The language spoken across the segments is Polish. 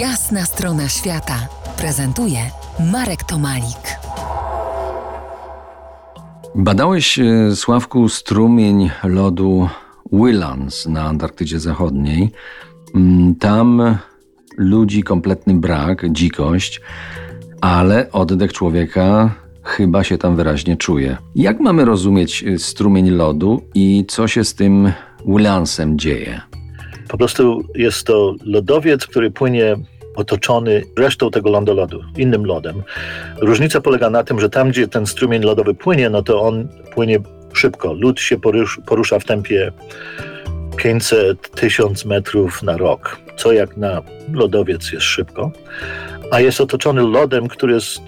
Jasna strona świata prezentuje Marek Tomalik. Badałeś, e, Sławku, strumień lodu Willans na Antarktydzie Zachodniej. Mm, Tam ludzi kompletny brak, dzikość, ale oddech człowieka chyba się tam wyraźnie czuje. Jak mamy rozumieć e, strumień lodu i co się z tym Willansem dzieje? Po prostu jest to lodowiec, który płynie otoczony resztą tego lądolodu, innym lodem. Różnica polega na tym, że tam, gdzie ten strumień lodowy płynie, no to on płynie szybko. Lód się porusz, porusza w tempie 500-1000 metrów na rok, co jak na lodowiec jest szybko, a jest otoczony lodem, który jest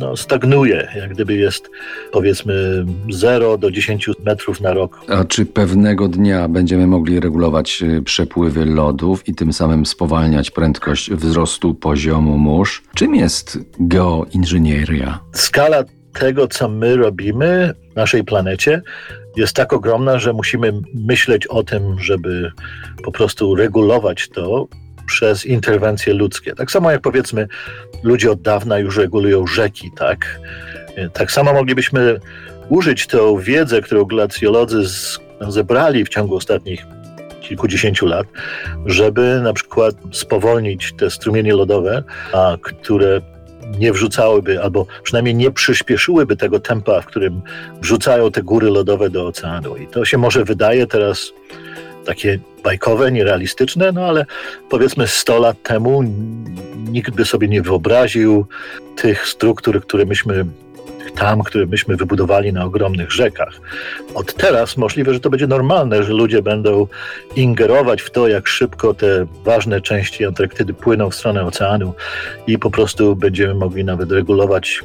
no, stagnuje, jak gdyby jest powiedzmy 0 do 10 metrów na rok. A czy pewnego dnia będziemy mogli regulować y, przepływy lodów i tym samym spowalniać prędkość wzrostu poziomu mórz? Czym jest geoinżynieria? Skala tego, co my robimy w naszej planecie, jest tak ogromna, że musimy myśleć o tym, żeby po prostu regulować to przez interwencje ludzkie. Tak samo jak powiedzmy, ludzie od dawna już regulują rzeki, tak? Tak samo moglibyśmy użyć tę wiedzę, którą glacjolodzy zebrali w ciągu ostatnich kilkudziesięciu lat, żeby na przykład spowolnić te strumienie lodowe, a które nie wrzucałyby, albo przynajmniej nie przyspieszyłyby tego tempa, w którym wrzucają te góry lodowe do oceanu. I to się może wydaje teraz takie bajkowe, nierealistyczne, no ale powiedzmy 100 lat temu nikt by sobie nie wyobraził tych struktur, które myśmy tam, które myśmy wybudowali na ogromnych rzekach. Od teraz możliwe, że to będzie normalne, że ludzie będą ingerować w to, jak szybko te ważne części Antarktydy płyną w stronę oceanu i po prostu będziemy mogli nawet regulować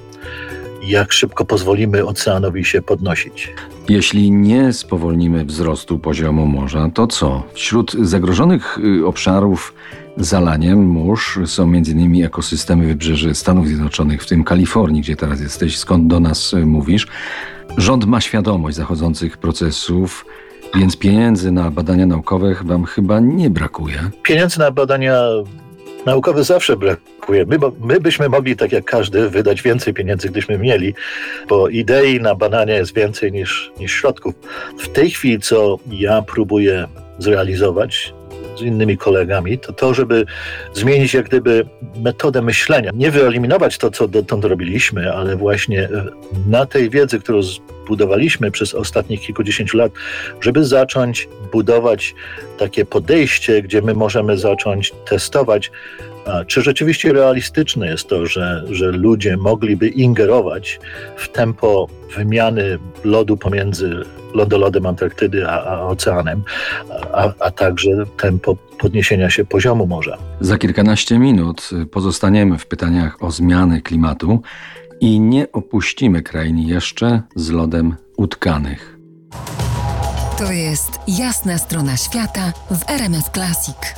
jak szybko pozwolimy oceanowi się podnosić. Jeśli nie spowolnimy wzrostu poziomu morza, to co? Wśród zagrożonych y, obszarów zalaniem mórz są m.in. ekosystemy wybrzeży Stanów Zjednoczonych, w tym Kalifornii, gdzie teraz jesteś, skąd do nas y, mówisz. Rząd ma świadomość zachodzących procesów, więc pieniędzy na badania naukowe wam chyba nie brakuje. Pieniędzy na badania naukowe zawsze brakuje. My, my byśmy mogli, tak jak każdy, wydać więcej pieniędzy, gdyśmy mieli, bo idei na badania jest więcej niż, niż środków. W tej chwili, co ja próbuję zrealizować, z innymi kolegami, to to, żeby zmienić jak gdyby metodę myślenia. Nie wyeliminować to, co dotąd robiliśmy, ale właśnie na tej wiedzy, którą zbudowaliśmy przez ostatnich kilkudziesięciu lat, żeby zacząć budować takie podejście, gdzie my możemy zacząć testować, czy rzeczywiście realistyczne jest to, że, że ludzie mogliby ingerować w tempo wymiany lodu pomiędzy lądolodem Antarktydy a, a oceanem, a, a także tempo podniesienia się poziomu morza. Za kilkanaście minut pozostaniemy w pytaniach o zmiany klimatu i nie opuścimy krainy jeszcze z lodem utkanych. To jest jasna strona świata w RMS Classic.